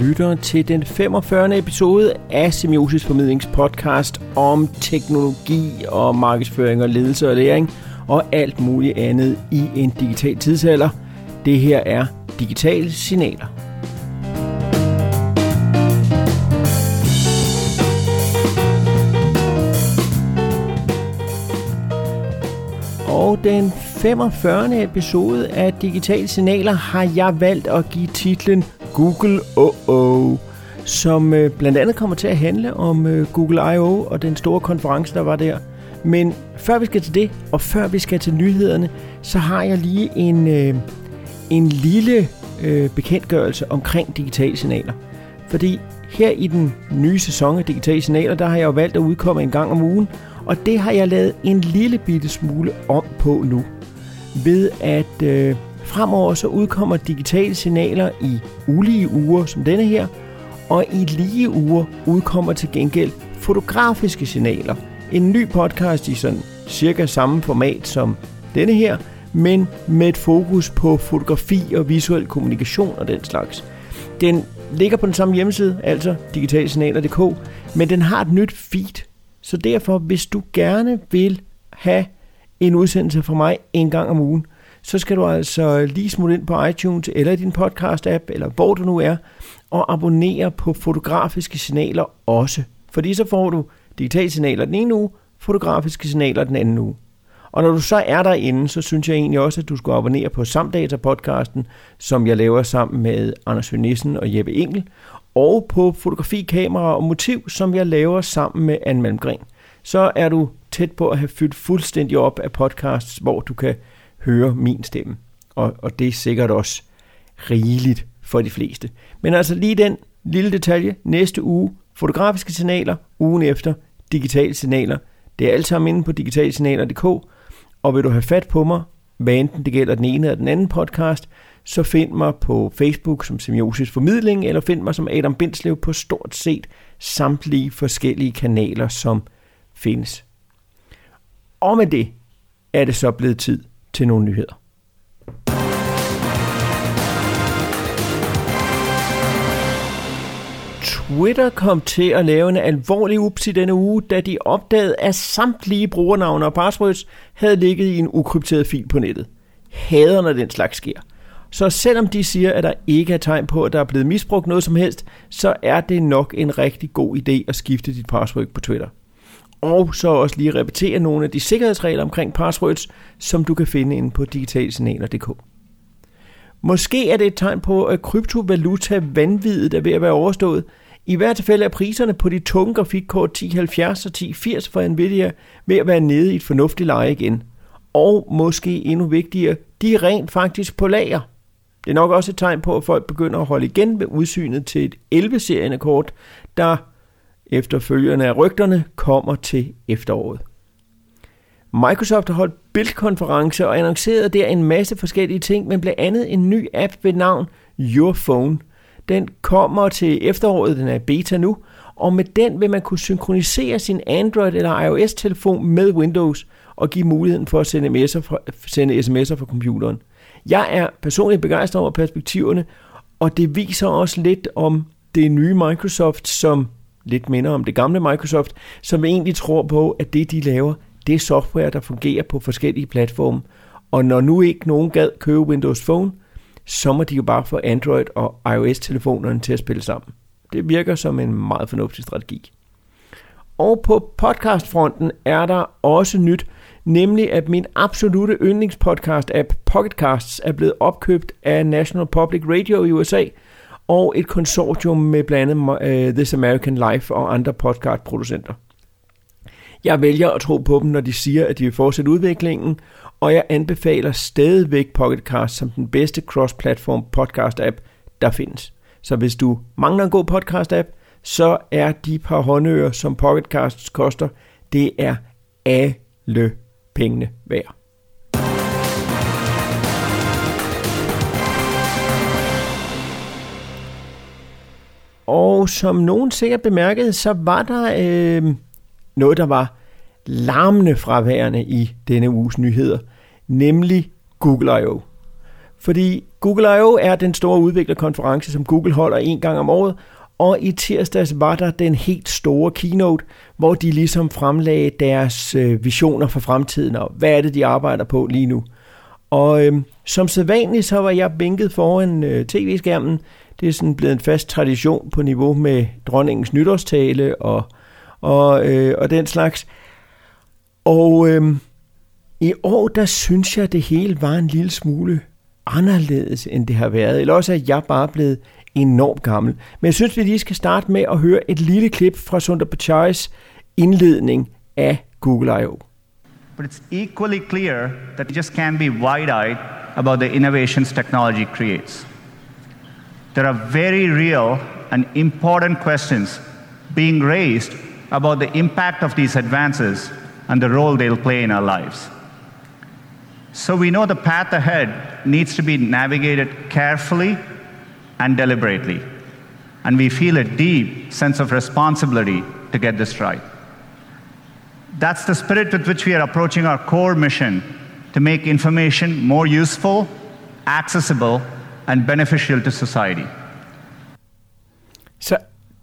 lytter til den 45. episode af Semiosis Formidlingspodcast om teknologi og markedsføring og ledelse og læring og alt muligt andet i en digital tidsalder. Det her er Digitale Signaler. Og den 45. episode af Digitale Signaler har jeg valgt at give titlen Google OO, som øh, blandt andet kommer til at handle om øh, Google I.O. og den store konference, der var der. Men før vi skal til det, og før vi skal til nyhederne, så har jeg lige en, øh, en lille øh, bekendtgørelse omkring digitale signaler. Fordi her i den nye sæson af digitale signaler, der har jeg jo valgt at udkomme en gang om ugen, og det har jeg lavet en lille bitte smule om på nu. Ved at øh, fremover så udkommer digitale signaler i ulige uger som denne her, og i lige uger udkommer til gengæld fotografiske signaler. En ny podcast i sådan cirka samme format som denne her, men med et fokus på fotografi og visuel kommunikation og den slags. Den ligger på den samme hjemmeside, altså digitalsignaler.dk, men den har et nyt feed. Så derfor, hvis du gerne vil have en udsendelse fra mig en gang om ugen, så skal du altså lige smutte ind på iTunes eller din podcast-app, eller hvor du nu er, og abonnere på fotografiske signaler også. Fordi så får du digitale signaler den ene uge, fotografiske signaler den anden uge. Og når du så er derinde, så synes jeg egentlig også, at du skal abonnere på Samdata-podcasten, som jeg laver sammen med Anders Nissen og Jeppe Engel, og på fotografi, kamera og motiv, som jeg laver sammen med Anne Malmgren. Så er du tæt på at have fyldt fuldstændig op af podcasts, hvor du kan høre min stemme. Og, og det er sikkert også rigeligt for de fleste. Men altså lige den lille detalje. Næste uge fotografiske signaler, ugen efter digitale signaler. Det er alt sammen inde på digitalsignaler.dk. Og vil du have fat på mig, hvad enten det gælder den ene eller den anden podcast, så find mig på Facebook som Semiosis Formidling, eller find mig som Adam Bindslev på stort set samtlige forskellige kanaler, som findes. Og med det er det så blevet tid til nogle nyheder. Twitter kom til at lave en alvorlig ups i denne uge, da de opdagede, at samtlige brugernavne og passwords havde ligget i en ukrypteret fil på nettet. Hader, når den slags sker. Så selvom de siger, at der ikke er tegn på, at der er blevet misbrugt noget som helst, så er det nok en rigtig god idé at skifte dit password på Twitter og så også lige repetere nogle af de sikkerhedsregler omkring passwords, som du kan finde inde på digitalsignaler.dk. Måske er det et tegn på, at kryptovaluta vanvittigt er ved at være overstået. I hvert tilfælde er priserne på de tunge grafikkort 1070 og 1080 fra Nvidia ved at være nede i et fornuftigt leje igen. Og måske endnu vigtigere, de er rent faktisk på lager. Det er nok også et tegn på, at folk begynder at holde igen med udsynet til et 11-serien kort, der efterfølgende af rygterne kommer til efteråret. Microsoft har holdt bildkonference og annonceret der en masse forskellige ting, men blandt andet en ny app ved navn Your Phone. Den kommer til efteråret, den er beta nu, og med den vil man kunne synkronisere sin Android eller iOS-telefon med Windows og give muligheden for at sende sms'er fra, sende sms'er fra computeren. Jeg er personligt begejstret over perspektiverne, og det viser også lidt om det nye Microsoft, som lidt minder om det gamle Microsoft, som egentlig tror på, at det de laver, det er software, der fungerer på forskellige platforme. Og når nu ikke nogen gad købe Windows Phone, så må de jo bare få Android og iOS-telefonerne til at spille sammen. Det virker som en meget fornuftig strategi. Og på podcastfronten er der også nyt, nemlig at min absolute yndlingspodcast-app Pocketcasts er blevet opkøbt af National Public Radio i USA – og et konsortium med blandt andet uh, This American Life og andre podcastproducenter. Jeg vælger at tro på dem, når de siger, at de vil fortsætte udviklingen, og jeg anbefaler stadigvæk Pocketcast som den bedste cross-platform podcast-app, der findes. Så hvis du mangler en god podcast-app, så er de par håndører, som Pocketcasts koster, det er alle pengene værd. Og som nogen sikkert bemærkede, så var der øh, noget, der var larmende fraværende i denne uges nyheder, nemlig Google I.O. Fordi Google I.O. er den store udviklerkonference, som Google holder en gang om året, og i tirsdags var der den helt store keynote, hvor de ligesom fremlagde deres øh, visioner for fremtiden, og hvad er det, de arbejder på lige nu. Og øh, som sædvanligt, så var jeg bænket foran øh, tv-skærmen. Det er sådan blevet en fast tradition på niveau med dronningens nytårstale og, og, øh, og den slags. Og øh, i år, der synes jeg, det hele var en lille smule anderledes, end det har været. Eller også er jeg bare blevet enormt gammel. Men jeg synes, vi lige skal starte med at høre et lille klip fra Sundar Pichai's indledning af Google I.O. But it's equally clear that you just can't be wide-eyed about the innovations technology creates. There are very real and important questions being raised about the impact of these advances and the role they'll play in our lives. So we know the path ahead needs to be navigated carefully and deliberately. And we feel a deep sense of responsibility to get this right. That's the spirit with which we are approaching our core mission to make information more useful, accessible, and beneficial to society. Så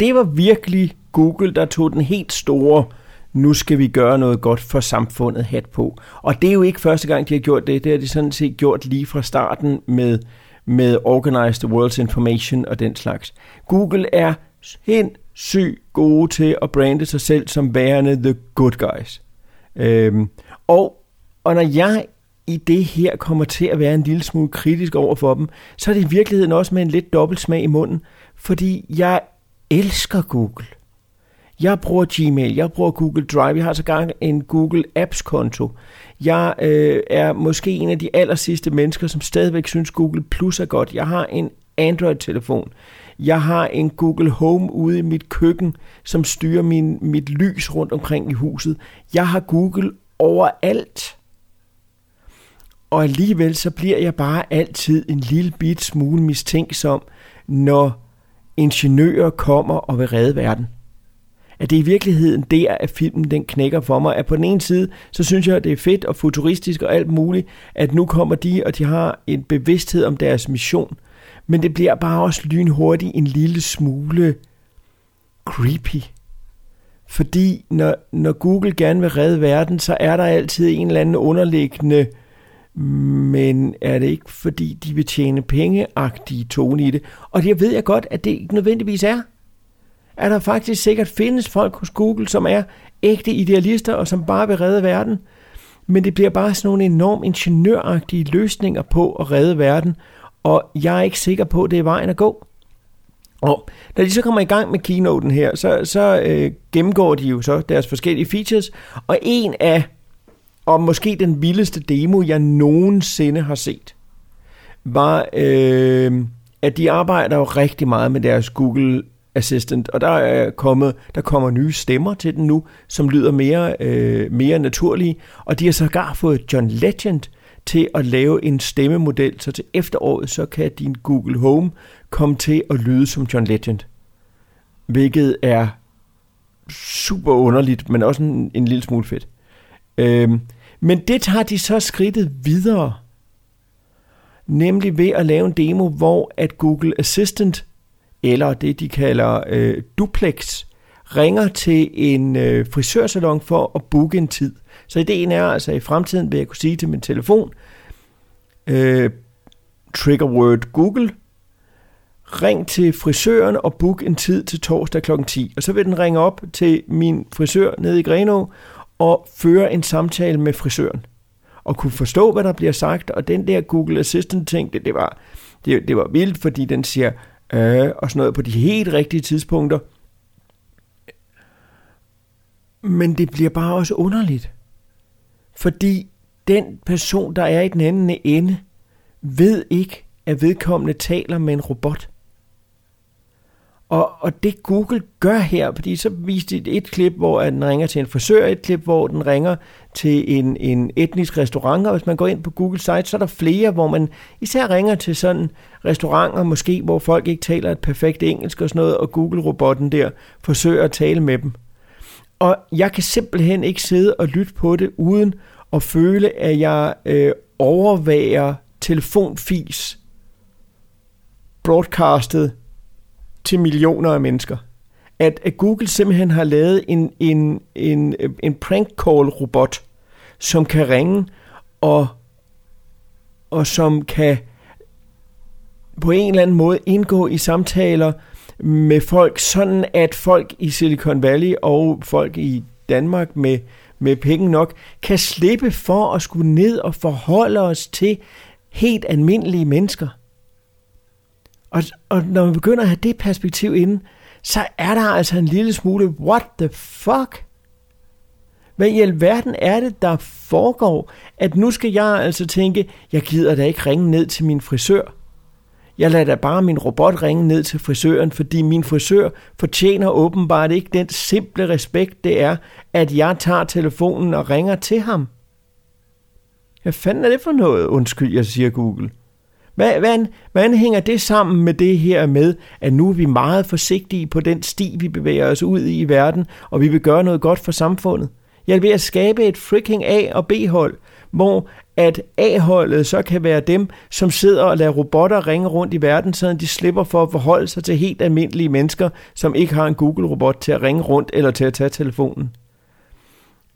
det var virkelig Google, der tog den helt store nu skal vi gøre noget godt for samfundet hat på. Og det er jo ikke første gang, de har gjort det. Det har de sådan set gjort lige fra starten med, med Organized World's Information og den slags. Google er sindssygt gode til at brande sig selv som værende the good guys. Øhm, og, og når jeg i det her kommer til at være en lille smule kritisk over for dem, så er det i virkeligheden også med en lidt dobbelt smag i munden, fordi jeg elsker Google. Jeg bruger Gmail, jeg bruger Google Drive, jeg har så gang en Google Apps-konto. Jeg øh, er måske en af de aller sidste mennesker, som stadigvæk synes Google Plus er godt. Jeg har en Android-telefon. Jeg har en Google Home ude i mit køkken, som styrer min, mit lys rundt omkring i huset. Jeg har Google overalt. Og alligevel så bliver jeg bare altid en lille bit smule mistænksom, når ingeniører kommer og vil redde verden at det i virkeligheden der, at filmen den knækker for mig. At på den ene side, så synes jeg, at det er fedt og futuristisk og alt muligt, at nu kommer de, og de har en bevidsthed om deres mission. Men det bliver bare også lynhurtigt en lille smule creepy. Fordi når, når Google gerne vil redde verden, så er der altid en eller anden underliggende, men er det ikke fordi de vil tjene pengeagtige tone i det? Og det ved jeg godt, at det ikke nødvendigvis er at der faktisk sikkert findes folk hos Google, som er ægte idealister og som bare vil redde verden. Men det bliver bare sådan nogle enormt ingeniøragtige løsninger på at redde verden, og jeg er ikke sikker på, at det er vejen at gå. Og da de så kommer i gang med keynoten her, så, så øh, gennemgår de jo så deres forskellige features, og en af, og måske den vildeste demo, jeg nogensinde har set, var, øh, at de arbejder jo rigtig meget med deres Google Assistant, og der er kommet, der kommer nye stemmer til den nu, som lyder mere, øh, mere naturlige, og de har sågar fået John Legend til at lave en stemmemodel, så til efteråret, så kan din Google Home komme til at lyde som John Legend. Hvilket er super underligt, men også en, en lille smule fedt. Øhm, men det tager de så skridtet videre, nemlig ved at lave en demo, hvor at Google Assistant eller det, de kalder øh, duplex, ringer til en øh, frisørsalon for at booke en tid. Så ideen er altså, at i fremtiden vil jeg kunne sige til min telefon, øh, trigger word Google, ring til frisøren og book en tid til torsdag kl. 10. Og så vil den ringe op til min frisør nede i Grenå og føre en samtale med frisøren. Og kunne forstå, hvad der bliver sagt. Og den der Google Assistant ting, det, det, var, det, det var vildt, fordi den siger, øh, og sådan noget på de helt rigtige tidspunkter. Men det bliver bare også underligt. Fordi den person, der er i den anden ende, ved ikke, at vedkommende taler med en robot. Og, og det Google gør her, fordi så viste de et klip, hvor den ringer til en frisør, et klip, hvor den ringer til en, en etnisk restaurant, og hvis man går ind på Google site, så er der flere, hvor man især ringer til sådan restauranter, måske hvor folk ikke taler et perfekt engelsk og sådan noget, og Google-robotten der forsøger at tale med dem. Og jeg kan simpelthen ikke sidde og lytte på det, uden at føle, at jeg øh, overvæger telefonfis broadcastet til millioner af mennesker. At, at Google simpelthen har lavet en, en, en, en prank call robot, som kan ringe og, og som kan på en eller anden måde indgå i samtaler med folk, sådan at folk i Silicon Valley og folk i Danmark med, med penge nok, kan slippe for at skulle ned og forholde os til helt almindelige mennesker. Og, og når man begynder at have det perspektiv inden, så er der altså en lille smule, what the fuck? Hvad i alverden er det, der foregår, at nu skal jeg altså tænke, jeg gider da ikke ringe ned til min frisør. Jeg lader da bare min robot ringe ned til frisøren, fordi min frisør fortjener åbenbart ikke den simple respekt, det er, at jeg tager telefonen og ringer til ham. Hvad fanden er det for noget? Undskyld, jeg siger Google. Hvad, hvad, hvordan hænger det sammen med det her med, at nu er vi meget forsigtige på den sti, vi bevæger os ud i i verden, og vi vil gøre noget godt for samfundet? Jeg vil ved at skabe et freaking A- og B-hold, hvor at A-holdet så kan være dem, som sidder og lader robotter ringe rundt i verden, så de slipper for at forholde sig til helt almindelige mennesker, som ikke har en Google-robot til at ringe rundt eller til at tage telefonen.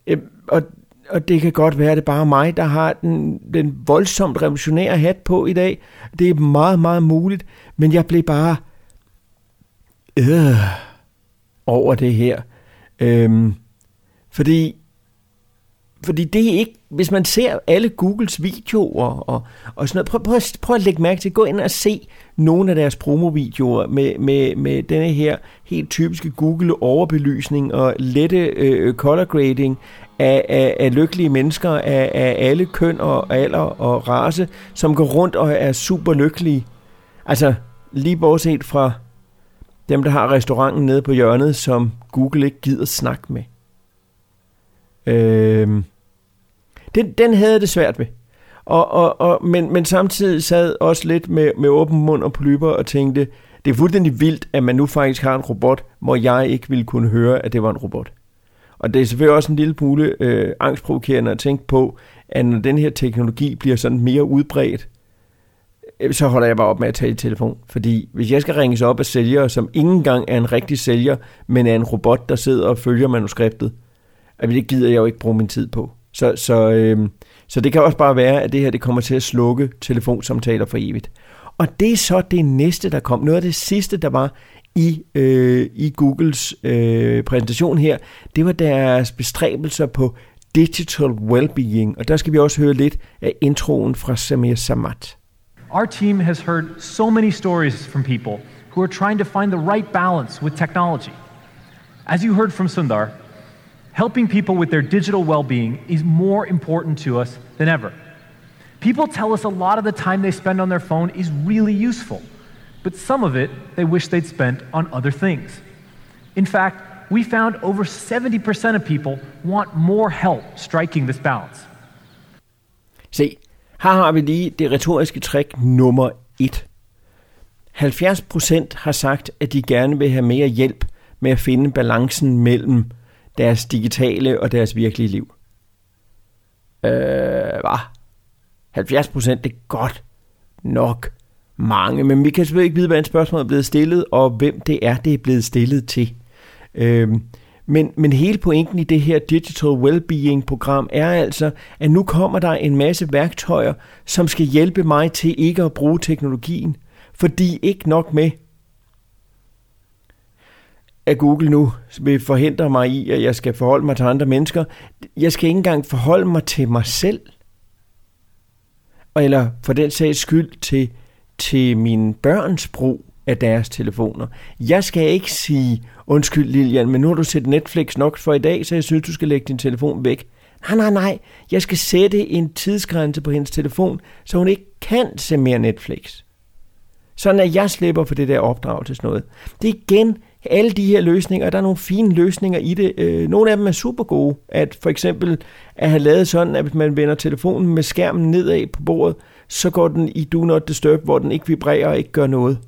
Øhm, og, og det kan godt være, at det er bare mig, der har den, den voldsomt revolutionære hat på i dag. Det er meget, meget muligt, men jeg blev bare øh, over det her. Øhm, fordi fordi det er ikke, hvis man ser alle Googles videoer og, og sådan noget, prøv, prøv, prøv at lægge mærke til, gå ind og se nogle af deres promovideoer med, med, med denne her helt typiske Google overbelysning og lette øh, øh color grading af, af, af lykkelige mennesker af, af alle køn og alder og race, som går rundt og er super lykkelige. Altså lige bortset fra dem, der har restauranten nede på hjørnet, som Google ikke gider snakke med. Øhm, den, den havde det svært ved. Og, og, og, men, men samtidig sad også lidt med, med åben mund og polyper og tænkte, det er fuldstændig vildt, at man nu faktisk har en robot, hvor jeg ikke ville kunne høre, at det var en robot. Og det er selvfølgelig også en lille pule øh, angstprovokerende at tænke på, at når den her teknologi bliver sådan mere udbredt, øh, så holder jeg bare op med at tale i telefon. Fordi hvis jeg skal ringes op af sælgere, som ikke engang er en rigtig sælger, men er en robot, der sidder og følger manuskriptet, det gider jeg jo ikke bruge min tid på. Så, så, øh, så det kan også bare være, at det her det kommer til at slukke telefonsamtaler for evigt. Og det er så det næste, der kom. Noget af det sidste, der var i, øh, i Googles øh, præsentation her, det var deres bestræbelser på digital well-being. Og der skal vi også høre lidt af introen fra Samir Samat. Our team has heard so many stories from people who are trying to find the right balance with technology. As you heard from Sundar, helping people with their digital well being is more important to us than ever. People tell us a lot of the time they spend on their phone is really useful, but some of it they wish they'd spent on other things. In fact, we found over 70% of people want more help striking this balance. Se, her har vi lige det retoriske trick nummer 1. 70% har sagt, at de gerne vil have mere hjælp med at finde balancen mellem deres digitale og deres virkelige liv. Øh, hvad? 70% det er godt nok mange, men vi kan selvfølgelig ikke vide, hvad spørgsmålet er blevet stillet, og hvem det er, det er blevet stillet til. Øhm, men, men hele pointen i det her Digital Wellbeing-program er altså, at nu kommer der en masse værktøjer, som skal hjælpe mig til ikke at bruge teknologien. Fordi ikke nok med, at Google nu vil forhindre mig i, at jeg skal forholde mig til andre mennesker. Jeg skal ikke engang forholde mig til mig selv. Eller for den sags skyld til, til min børns brug af deres telefoner. Jeg skal ikke sige, undskyld Lilian, men nu har du set Netflix nok for i dag, så jeg synes, du skal lægge din telefon væk. Nej, nej, nej. Jeg skal sætte en tidsgrænse på hendes telefon, så hun ikke kan se mere Netflix. Sådan at jeg slipper for det der opdrag til sådan noget. Det er igen alle de her løsninger, der er nogle fine løsninger i det. Øh, nogle af dem er super gode. At for eksempel at have lavet sådan, at hvis man vender telefonen med skærmen nedad på bordet, så går den i Do Not Disturb, hvor den ikke vibrerer og ikke gør noget.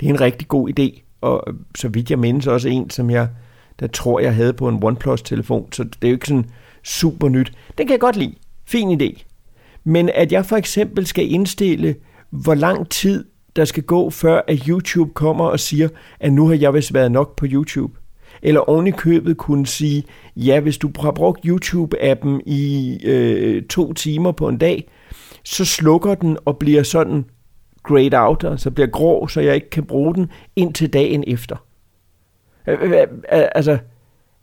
Det er en rigtig god idé, og så vidt jeg mindes også en, som jeg der tror, jeg havde på en OnePlus-telefon, så det er jo ikke sådan super nyt. Den kan jeg godt lide. Fin idé. Men at jeg for eksempel skal indstille, hvor lang tid der skal gå, før at YouTube kommer og siger, at nu har jeg vist været nok på YouTube. Eller oven i købet kunne sige, ja, hvis du har brugt YouTube-appen i øh, to timer på en dag, så slukker den og bliver sådan grayed out, altså bliver grå, så jeg ikke kan bruge den indtil dagen efter. Altså,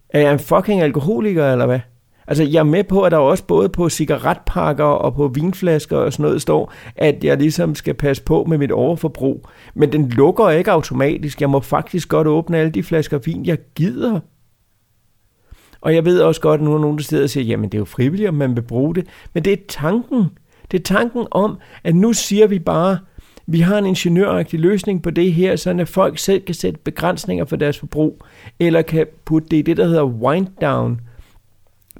er jeg en fucking alkoholiker, eller hvad? Altså, jeg er med på, at der også både på cigaretpakker og på vinflasker og sådan noget står, at jeg ligesom skal passe på med mit overforbrug. Men den lukker ikke automatisk. Jeg må faktisk godt åbne alle de flasker vin, jeg gider. Og jeg ved også godt, at nu er nogen, der sidder og siger, jamen det er jo frivilligt, om man vil bruge det. Men det er tanken. Det er tanken om, at nu siger vi bare, vi har en ingeniøragtig løsning på det her, så at folk selv kan sætte begrænsninger for deres forbrug, eller kan putte det i det, der hedder wind down,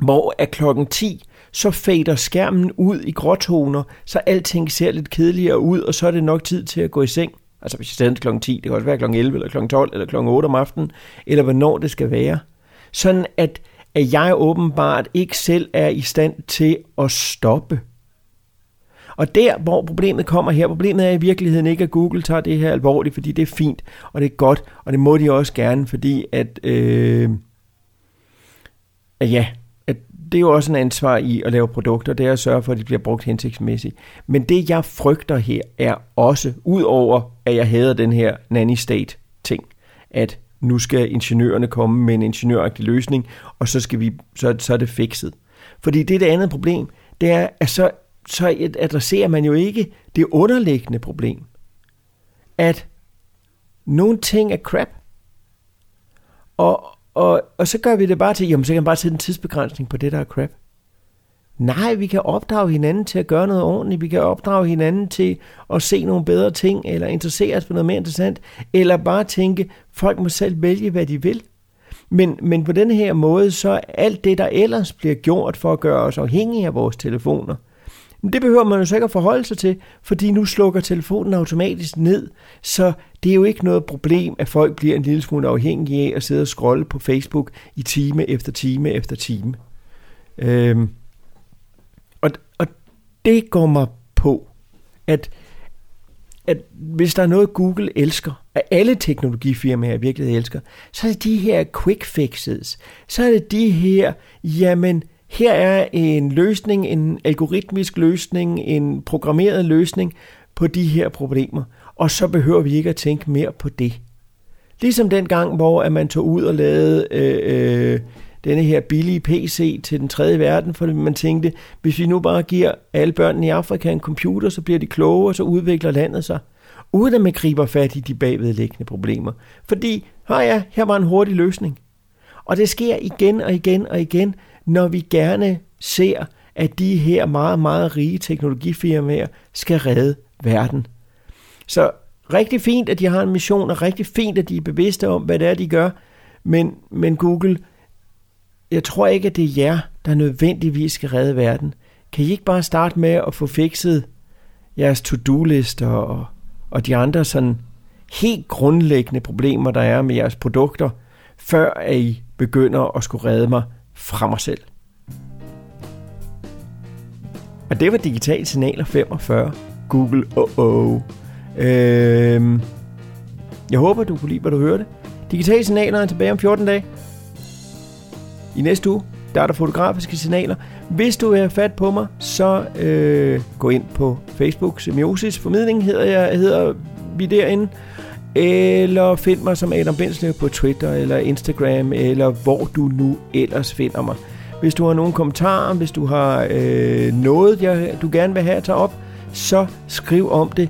hvor er klokken 10, så fader skærmen ud i gråtoner, så alting ser lidt kedeligere ud, og så er det nok tid til at gå i seng. Altså hvis jeg sender klokken 10, det kan også være klokken 11, eller klokken 12, eller klokken 8 om aftenen, eller hvornår det skal være. Sådan at, at jeg åbenbart ikke selv er i stand til at stoppe. Og der, hvor problemet kommer her, problemet er i virkeligheden ikke, at Google tager det her alvorligt, fordi det er fint, og det er godt, og det må de også gerne, fordi at, øh, at ja, at det er jo også en ansvar i at lave produkter, det er at sørge for, at de bliver brugt hensigtsmæssigt. Men det, jeg frygter her, er også, udover at jeg hader den her nanny state ting, at nu skal ingeniørerne komme med en ingeniøragtig løsning, og så, skal vi, så, så er det fikset. Fordi det er det andet problem, det er, at så så adresserer man jo ikke det underliggende problem. At nogle ting er crap. Og, og, og så gør vi det bare til, jamen så kan man bare sætte en tidsbegrænsning på det, der er crap. Nej, vi kan opdrage hinanden til at gøre noget ordentligt. Vi kan opdrage hinanden til at se nogle bedre ting, eller interessere os for noget mere interessant, eller bare tænke, folk må selv vælge, hvad de vil. Men, men på den her måde, så alt det, der ellers bliver gjort for at gøre os afhængige af vores telefoner, men det behøver man jo så ikke at forholde sig til, fordi nu slukker telefonen automatisk ned, så det er jo ikke noget problem, at folk bliver en lille smule afhængige af at sidde og scrolle på Facebook i time efter time efter time. Øhm, og, og det går mig på, at, at hvis der er noget, Google elsker, at alle teknologifirmaer i virkeligheden elsker, så er det de her quick fixes. Så er det de her, jamen, her er en løsning, en algoritmisk løsning, en programmeret løsning på de her problemer, og så behøver vi ikke at tænke mere på det. Ligesom den gang, hvor at man tog ud og lavede øh, øh, denne her billige PC til den tredje verden, fordi man tænkte, hvis vi nu bare giver alle børnene i Afrika en computer, så bliver de kloge, og så udvikler landet sig, uden at man griber fat i de bagvedliggende problemer. Fordi, hør ja, her var en hurtig løsning. Og det sker igen og igen og igen, når vi gerne ser, at de her meget, meget rige teknologifirmaer skal redde verden. Så rigtig fint, at de har en mission, og rigtig fint, at de er bevidste om, hvad det er, de gør. Men, men Google, jeg tror ikke, at det er jer, der nødvendigvis skal redde verden. Kan I ikke bare starte med at få fikset jeres to-do-lister og, og de andre sådan helt grundlæggende problemer, der er med jeres produkter, før at I begynder at skulle redde mig fra mig selv. Og det var Digital Signaler 45. Google, oh oh. Øhm, jeg håber, du kunne lide, hvad du hørte. Digital Signaler er tilbage om 14 dage. I næste uge, der er der fotografiske signaler. Hvis du er fat på mig, så øh, gå ind på Facebook. Semiosis Formidling hedder, jeg, hedder vi derinde. Eller find mig som Adam Benslev på Twitter eller Instagram, eller hvor du nu ellers finder mig. Hvis du har nogle kommentarer, hvis du har øh, noget, jeg, du gerne vil have at tage op, så skriv om det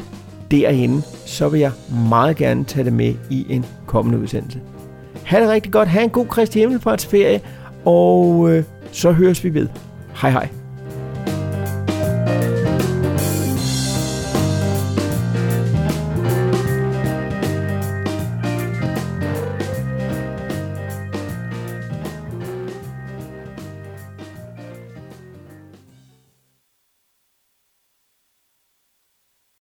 derinde. Så vil jeg meget gerne tage det med i en kommende udsendelse. Ha' det rigtig godt. Ha' en god Kristi Himmelfartsferie, og øh, så høres vi ved. Hej hej.